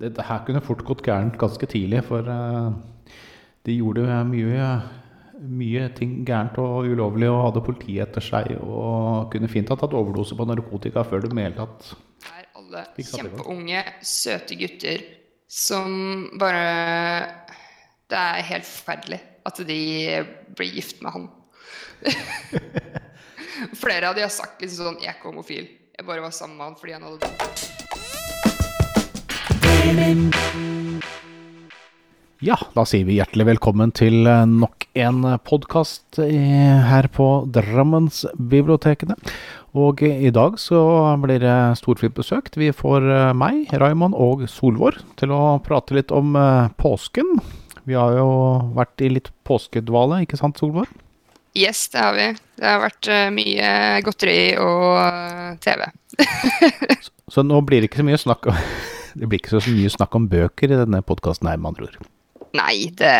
Dette her kunne fort gått gærent ganske tidlig, for eh, de gjorde mye, mye ting gærent og ulovlig og hadde politiet etter seg og kunne fint ha tatt overdose på narkotika før de i hele tatt er alle kjempeunge, søte gutter som bare Det er helt forferdelig at de blir gift med han. Flere av de har sagt liksom sånn Jeg er homofil. Jeg bare var sammen med han fordi han hadde Ja, da sier vi hjertelig velkommen til eh, nok en podkast her på Drammensbibliotekene. Og i dag så blir det storfint besøkt. Vi får eh, meg, Raymond og Solvor til å prate litt om eh, påsken. Vi har jo vært i litt påskedvale, ikke sant Solvor? Yes, det har vi. Det har vært eh, mye godteri og eh, TV. Så nå blir det ikke så mye snakk om Det blir ikke så mye snakk om bøker i denne podkasten her, med andre ord. Nei, det,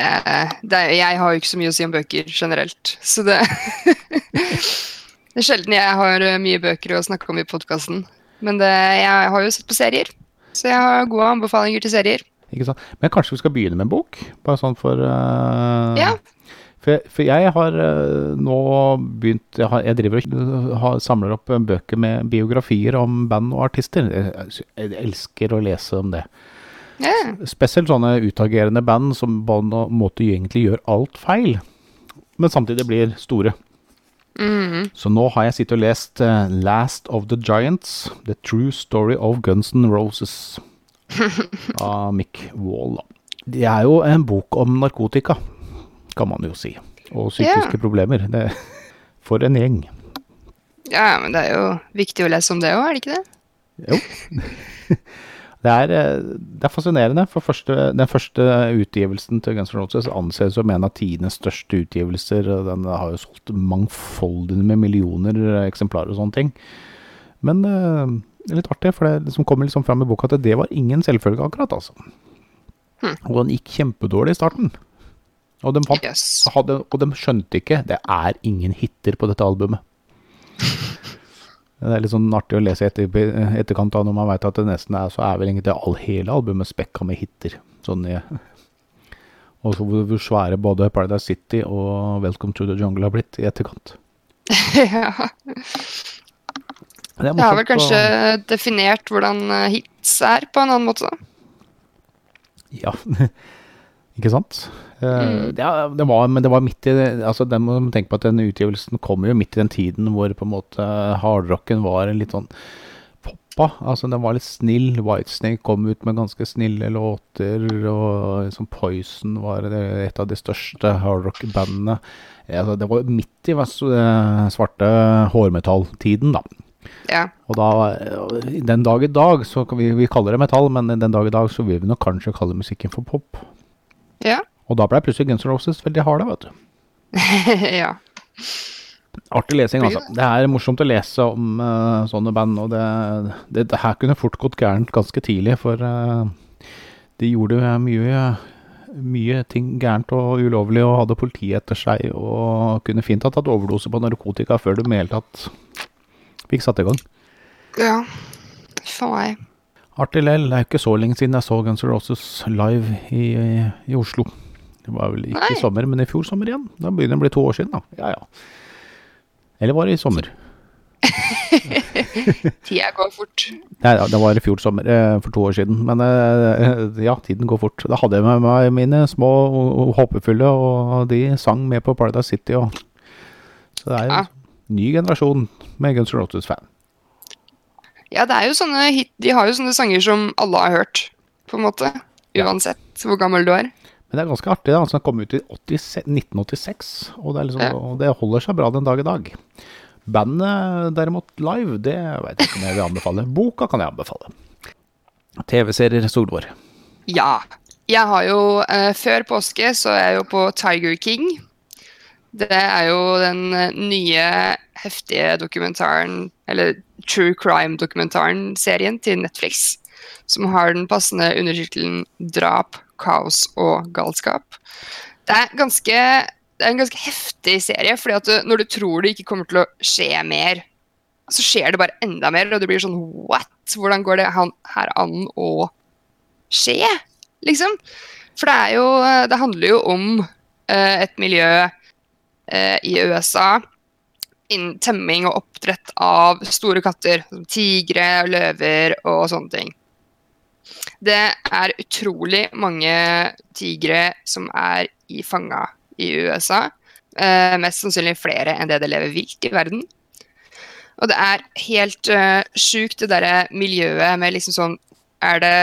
det Jeg har jo ikke så mye å si om bøker generelt, så det Det er sjelden jeg har mye bøker å snakke om i podkasten. Men det, jeg har jo sett på serier, så jeg har gode anbefalinger til serier. Ikke sant? Men kanskje vi skal begynne med en bok? Bare sånn for uh... Ja. For, for jeg har eh, nå begynt Jeg, har, jeg driver og samler opp eh, bøker med biografier om band og artister. Jeg, jeg elsker å lese om det. Ja. Spesielt sånne utagerende band som på en måte egentlig gjør alt feil, men samtidig blir store. Mhm. Så nå har jeg sittet og lest uh, Last of the Giants, The True Story of Guns N' Roses av Mick Wall. Det er jo en bok om narkotika, kan man jo si. Og psykiske Ja. problemer. Det, for en gjeng. ja, men det er jo viktig å lese om det òg, er det ikke det? Jo. Det er, eh, det er fascinerende. For første, den første utgivelsen til Guns N' Roses anses som en av tidenes største utgivelser. Den har jo solgt mangfoldig med millioner eksemplarer og sånne ting. Men eh, det er litt artig, for det som kommer liksom fram i boka, at det var ingen selvfølge akkurat, altså. Hm. Og den gikk kjempedårlig i starten. Og de, fant, Yes. hadde, og de skjønte ikke det er ingen hiter på dette albumet. Det er litt sånn artig å lese i etter, etterkant av når man vet at det nesten er, så er vel egentlig all, hele albumet spekka med hiter. Sånn i, og så hvor svære både Paradise City og Welcome to the Jungle har blitt i etterkant. ja. Det Jeg har vel kanskje å- definert hvordan eh, hits er, på en annen måte. Ja, ikke sant? Eh, Mm. ja, det var, men det var midt i altså den må man tenke på at den utgivelsen kommer jo midt i den tiden hvor på en måte hardrocken var litt sånn poppa. Altså den var litt snill. Whitesnake kom ut med ganske snille låter, og liksom Poison var et av de største hardrock-bandene. Altså, det var midt i eh, svarte hårmetalltiden, da. Ja. Og da, eh, den dag i dag, så kan vi, vi kaller det metall, men den dag i dag så vil vi nok kanskje kalle musikken for pop. Og da ble plutselig Guns N' Roses veldig harde, vet du. ja. Artig lesing, altså. Det er morsomt å lese om uh, sånne band, og det, det, det her kunne fort gått gærent ganske tidlig, for uh, de gjorde mye, mye ting gærent og ulovlig og hadde politiet etter seg, og kunne fint ha tatt overdose på narkotika før de i hele tatt fikk satt i gang. ja. Faen meg. Artig lell. Det er jo ikke så lenge siden jeg så Guns N' Roses live i, i, i Oslo. Det var vel ikke i sommer, men i fjor sommer igjen. Da begynner det å bli to år siden, da. Ja, ja. Eller var det i sommer? Tida går fort. Nei, det var i fjor sommer, eh, for to år siden. Men eh, ja, tiden går fort. Da hadde jeg med meg mine små håpefulle, og de sang med på Paradise City. Og, så det er jo Ja. en ny generasjon med Guns N' Roses-fan. Ja, det er jo sånne hit De har jo sånne sanger som alle har hørt, på en måte. Uansett hvor gammel du er. Men det er ganske artig. da, altså Den kom ut i 80, 1986, og det, liksom, og det holder seg bra den dag i dag. Bandet derimot live, det vet jeg ikke om jeg vil anbefale. Boka kan jeg anbefale. TV-serier Solvår. Ja. Jeg har jo eh, Før påske så er jeg jo på Tiger King. Det er jo den eh, nye heftige dokumentaren, eller true crime-dokumentaren-serien til Netflix. Som har den passende undertittelen 'Drap, kaos og galskap'. Det er, ganske, det er en ganske heftig serie, fordi at du, når du tror det ikke kommer til å skje mer, så skjer det bare enda mer, og det blir sånn What? Hvordan går det her an å skje, liksom? For det er jo Det handler jo om eh, et miljø eh, i USA innen temming og oppdrett av store katter. Som tigre, og løver og sånne ting. Det er utrolig mange tigre som er i fanga i USA. Eh, mest sannsynlig flere enn det det lever vilt i verden. Og det er helt uh, sjukt, det derre miljøet med liksom sånn er det,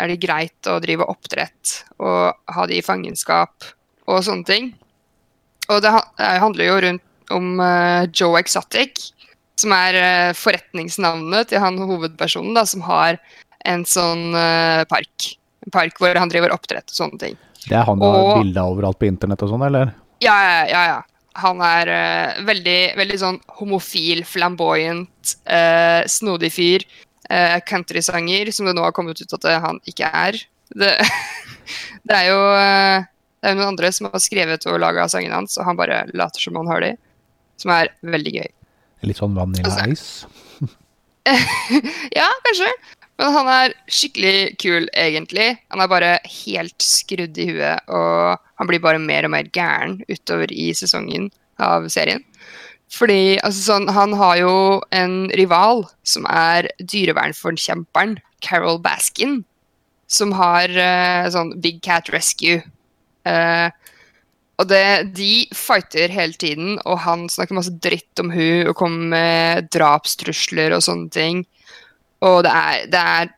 er det, greit å drive oppdrett og ha det i fangenskap og sånne ting? Og det, handler jo rundt om uh, Joe Exotic, som er uh, forretningsnavnet til han hovedpersonen, da, som har en sånn uh, park. En park hvor han driver oppdrett og sånne ting. Det er han du har bilde av overalt på internett og sånn, eller? Ja, ja, ja. ja. Han er uh, veldig, veldig sånn homofil, flamboyant, snodig fyr. countrysanger, som det nå har kommet ut at han ikke er. Det, det er jo det er noen andre som har skrevet og laga sangene hans, og han bare later som han har de som er veldig gøy. Litt sånn Vanilla altså, Ice? ja, kanskje. Men han er skikkelig kul, egentlig. Han er bare helt skrudd i huet, og han blir bare mer og mer gæren utover i sesongen av serien. Fordi altså, sånn, han har jo en rival som er dyrevernforkjemperen Carol Baskin, som har uh, sånn Big Cat Rescue. Uh, og det, de fighter hele tiden, og han snakker masse dritt om hun og kommer med drapstrusler og sånne ting. Og det er, det er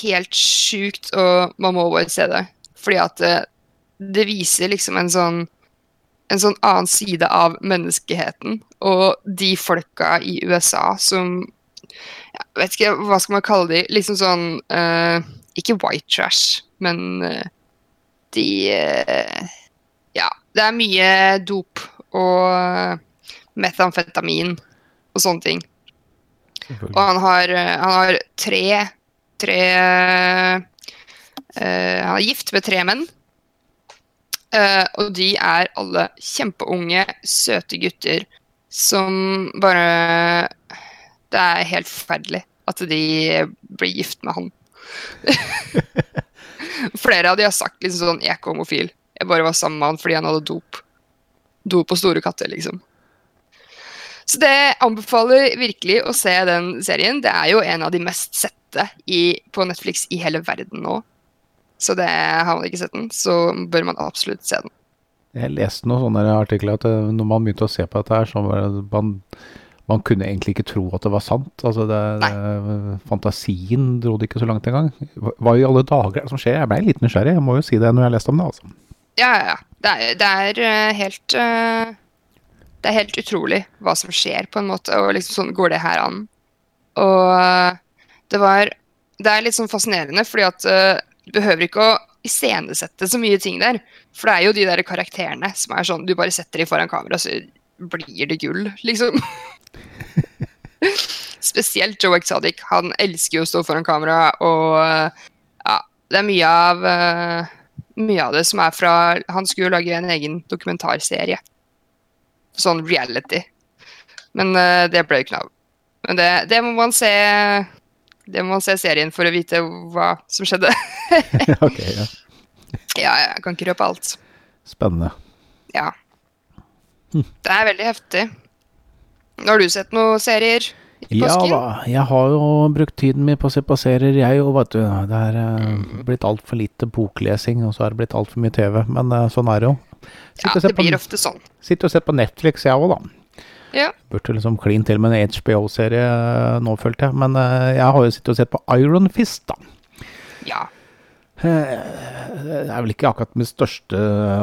helt sjukt, og man må bare se det. Fordi at det, det viser liksom en sånn en sånn annen side av menneskeheten. Og de folka i USA som jeg vet ikke, Hva skal man kalle de? Liksom sånn uh, Ikke white trash, men uh, de uh, Ja, det er mye dop og metamfetamin og sånne ting. Og han har, han har tre, tre uh, Han er gift med tre menn. Uh, og de er alle kjempeunge, søte gutter som bare Det er helt forferdelig at de blir gift med han. Flere av de har sagt liksom sånn 'jeg er ikke homofil'. Jeg bare var sammen med han fordi han hadde dop. Dop på store katter, liksom. Så det anbefaler virkelig å se den serien. Det er jo en av de mest sette i, på Netflix i hele verden nå. Så det, har man ikke sett den, så bør man absolutt se den. Jeg leste noen sånne artikler at eh, når man begynte å se på dette her, så var det man, man kunne egentlig ikke tro at det var sant. Altså det, det, fantasien dro det ikke så langt engang. Hva i alle dager er det som skjer? Jeg ble litt nysgjerrig, jeg må jo si det når jeg leste om det. altså. Ja, ja. Det er, det er uh, helt uh, Det er helt utrolig hva som skjer, på en måte, og liksom sånn går det her an. Og uh, det var Det er litt sånn fascinerende, fordi at du behøver ikke å iscenesette så mye ting der. For det er jo de der karakterene som er sånn Du bare setter dem foran kamera, så blir det gull, liksom. Spesielt Joe Exotic. Han elsker jo å stå foran kamera, og ja, det er mye av mye av det som er fra Han skulle jo lage en egen dokumentarserie. Sånn reality. Men uh, det ble ikke noe av. Men det, det, må man se Det må man se serien for å vite hva som skjedde. ok, ja. ja, jeg kan ikke røpe alt. Spennende. Ja. Hm. Det er veldig heftig. Har du sett noen serier? Ja da, jeg har jo brukt tiden min på å se på serier, jeg òg, vet du. Det er uh, blitt altfor lite boklesing, og så er det blitt altfor mye TV. Men uh, sånn er det jo. Sitt ja, det blir på, ofte sånn. Sitter og ser på Netflix, jeg òg, da. Ja. Burde liksom klin til med en HBO-serie nå, følte jeg. Men uh, jeg har jo sittet og sett på Iron Fist, da. Ja. Det er vel ikke akkurat mitt største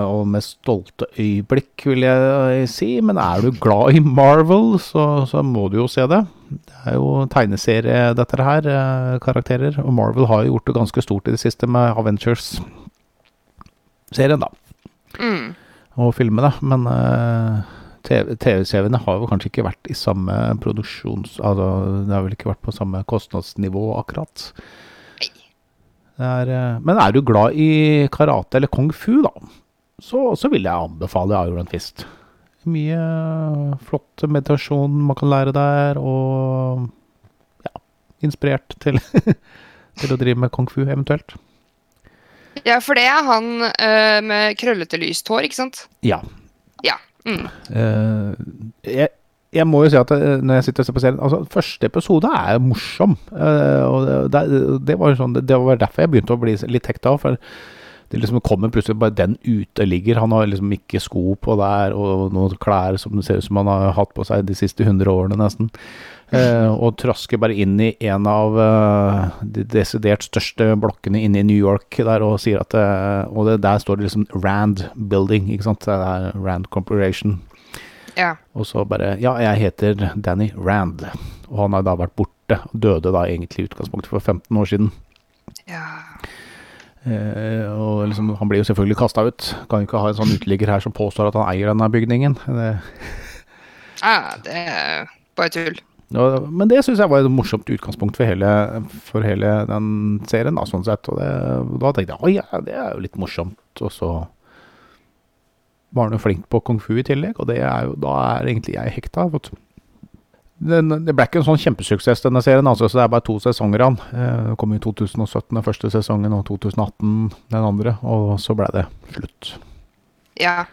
og mest stolte øyeblikk, vil jeg si. Men er du glad i Marvel, så, så må du jo se det. Det er jo tegneserie, dette her, eh, karakterer. Og Marvel har jo gjort det ganske stort i det siste med Avengers-serien, da. Mm. Og filmene. Men uh, TV-seriene har jo kanskje ikke vært i samme produksjons... Altså, det har vel ikke vært på samme kostnadsnivå, akkurat. Er, uh, men er du glad i karate eller kung fu, da, så, så vil jeg anbefale Iron Fist mye flott meditasjon man kan lære der, og ja, inspirert til til å drive med kung fu, eventuelt. Ja, for det er han uh, med krøllete, lyst hår, ikke sant? Ja. Ja. Mm. Uh, jeg, jeg må jo si at eh, når jeg sitter og ser på serien altså Første episode er morsom. eh, og det, det, var jo sånn, det var derfor jeg begynte å bli litt hekta. For det liksom kommer plutselig bare den uteligger. Han har liksom ikke sko på der, og noen klær som det ser ut som han har hatt på seg de siste 100 årene, nesten. Eh, og trasker bare inn i en av eh, de desidert største blokkene inne i New York der og sier at eh, Og det, der står det liksom Rand Building, ikke sant. Det er Rand Corporation. Ja. Og så bare Ja, jeg heter Danny Rand. Og han har da vært borte. Døde da egentlig i utgangspunktet for 15 år siden. ja. Eh, og liksom, han blir jo selvfølgelig kasta ut. Kan ikke ha en sånn uteligger her som påstår at han eier denne bygningen. Det, Ah, det er bare tull. Men det syns jeg var et morsomt utgangspunkt for hele, for hele den serien. Da, sånn sett. Og det, da tenkte jeg at ja, det er jo litt morsomt. Og så var han jo flink på kung fu i tillegg, og er jo, da er egentlig jeg hekta. vet du. Den, det ble ikke en sånn kjempesuksess, denne serien. Altså, så Det er bare to sesonger av den. Eh, kom i 2017 den første sesongen, og 2018 den andre. Og så ble det slutt. Ja.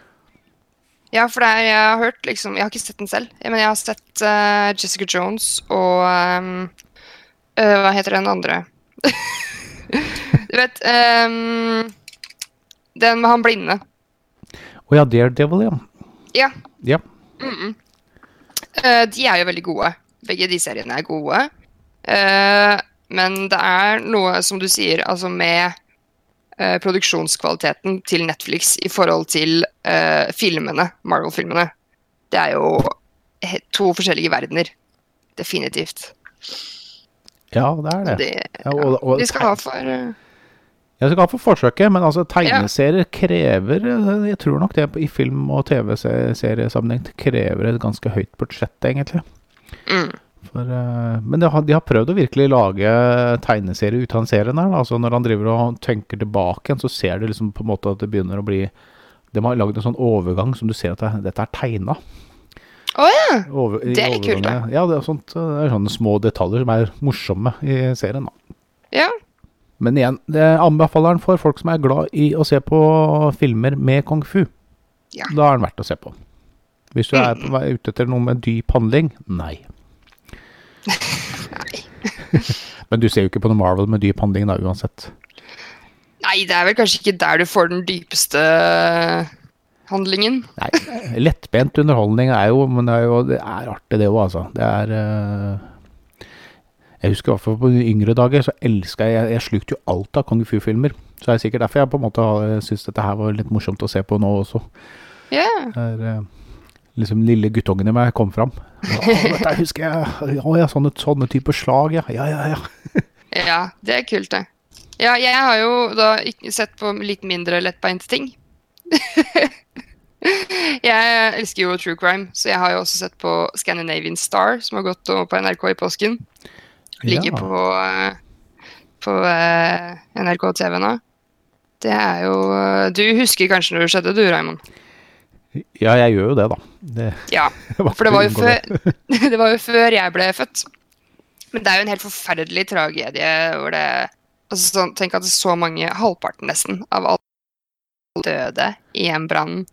Ja, for er, jeg har hørt liksom Jeg har ikke sett den selv, men jeg har sett uh, Jessica Jones og um, uh, Hva heter den andre? du vet um, Den med han blinde. Å ja, Daredevil, ja. Ja. Ja. Mm-mm. Uh, de er jo veldig gode. Begge de seriene er gode. Men det er noe, som du sier, altså med eh, produksjonskvaliteten til Netflix i forhold til eh, filmene, Marvel-filmene. Det er jo to forskjellige verdener. Definitivt. Ja, det er det. det Ja, og, og, de skal ha for eh, Jeg skal ha for forsøket, men altså tegneserier krever eh, Jeg tror nok det i film- og TV-seriesammenheng krever et ganske høyt budsjett, egentlig. mm, For, eh, men de har, de har prøvd å virkelig lage tegneserie ut av den serien her. Altså Når han driver og tenker tilbake igjen, så ser du liksom på en måte at det begynner å bli De har lagd en sånn overgang som du ser at det, dette er tegna. Å ja! Over, Det er litt kult, da. Ja, det er, sånt, det er sånne små detaljer som er morsomme i serien. da. Ja. Men igjen, det anbefaler den for folk som er glad i å se på filmer med kung fu. Ja. Da er den verdt å se på. Hvis du er på vei ute etter noe med dyp handling, nei. Men du ser jo ikke på noe Marvel med dyp handling da, uansett. Nei, det er vel kanskje ikke der du får den dypeste handlingen. Nei, lettbent underholdning er jo Men det er jo det er artig, det òg, altså. Det er uh... Jeg husker i hvert fall på yngre dager så elska jeg Jeg slukte jo alt av kung fu-filmer. Så det er sikkert derfor jeg på en måte syns dette her var litt morsomt å se på nå også. Ja. er, eh, liksom lille guttungen i meg kom fram. Å, dette husker jeg. Å ja, sånne, sånne typer slag, ja. Ja, ja, ja. Ja, det er kult, det. Ja, jeg har jo da sett på litt mindre lettbeinte ting. jeg elsker jo true crime, så jeg har jo også sett på Scandinavian Star, som har gått på NRK i påsken. Ligger Ja. på, eh, på eh, NRK TV nå. Det er jo eh, Du husker kanskje når det skjedde, du, Raymond? Ja, jeg gjør jo det, da. Det, Ja. For det var, jo før, det var jo før jeg ble født. Men det er jo en helt forferdelig tragedie hvor det altså sånn, Tenk at så mange, halvparten nesten, av alle døde i en brann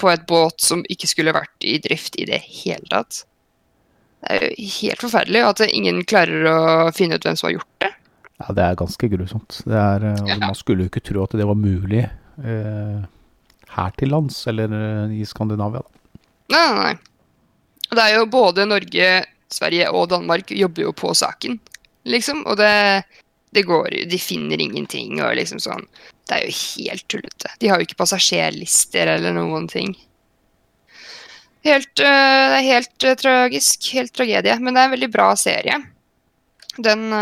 på et båt som ikke skulle vært i drift i det hele tatt. Det er jo helt forferdelig at ingen klarer å finne ut hvem som har gjort det. Ja, det er ganske grusomt. Det er, altså, Ja. Man skulle jo ikke tro at det var mulig eh, her til lands, eller eh, i Skandinavia. Da. Nei, nei, nei. Det er jo både Norge, Sverige og Danmark jobber jo på saken, liksom. Og det, det går jo De finner ingenting og liksom sånn. Det er jo helt tullete. De har jo ikke passasjerlister eller noen ting. Helt, øh, det er helt øh, tragisk. Helt tragedie. Men det er en veldig bra serie. Den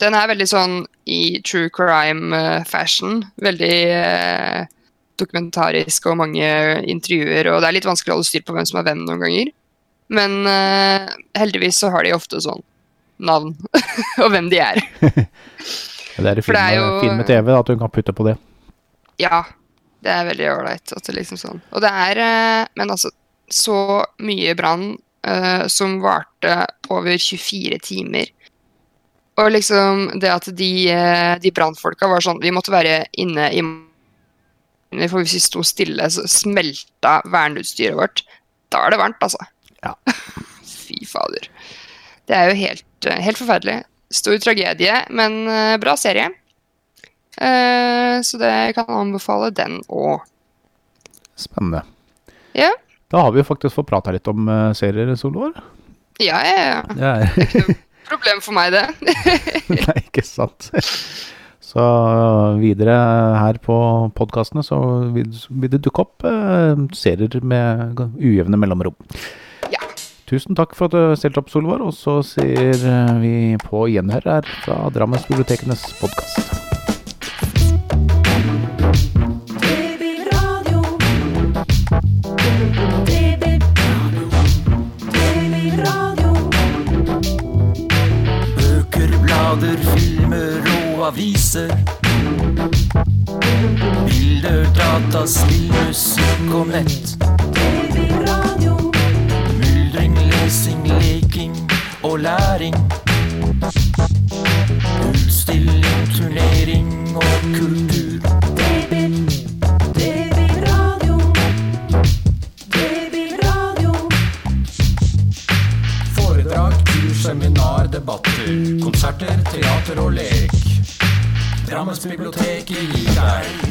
Den er veldig sånn i true crime-fashion. Veldig dokumentarisk og mange intervjuer, og det er litt vanskelig å holde styr på hvem som er hvem noen ganger. Men uh, heldigvis så har de ofte sånn navn og hvem de er. Det er i film, det er jo- film med TV at hun kan putte på det. Ja, det er veldig ålreit. at det liksom sånn. Og det er uh, Men altså, så mye brann uh, som varte over 24 timer. Og liksom det at de, de brannfolka var sånn Vi måtte være inne i For hvis vi sto stille, så smelta verneutstyret vårt. Da er det varmt, altså. Ja. Fy fader. Det er jo helt, eh, helt forferdelig. Stor tragedie, men eh, bra serie. Eh, så det kan anbefale den òg. Spennende. Ja. Da har vi jo faktisk fått prata litt om uh, serier, Solvår. Ja, ja, ja. Det er ikke noe Problem for meg, det. Nei, ikke sant. Så videre her på podkastene så vil, vil det dukke opp eh, serier med ujevne mellomrom. Ja. Tusen takk for at du stilte opp, Solvor. Og så sier eh, vi på gjenhør her fra Drammensbibliotekenes podkast. Aviser. Bilder, data, spill, Drammensbiblioteket gir deg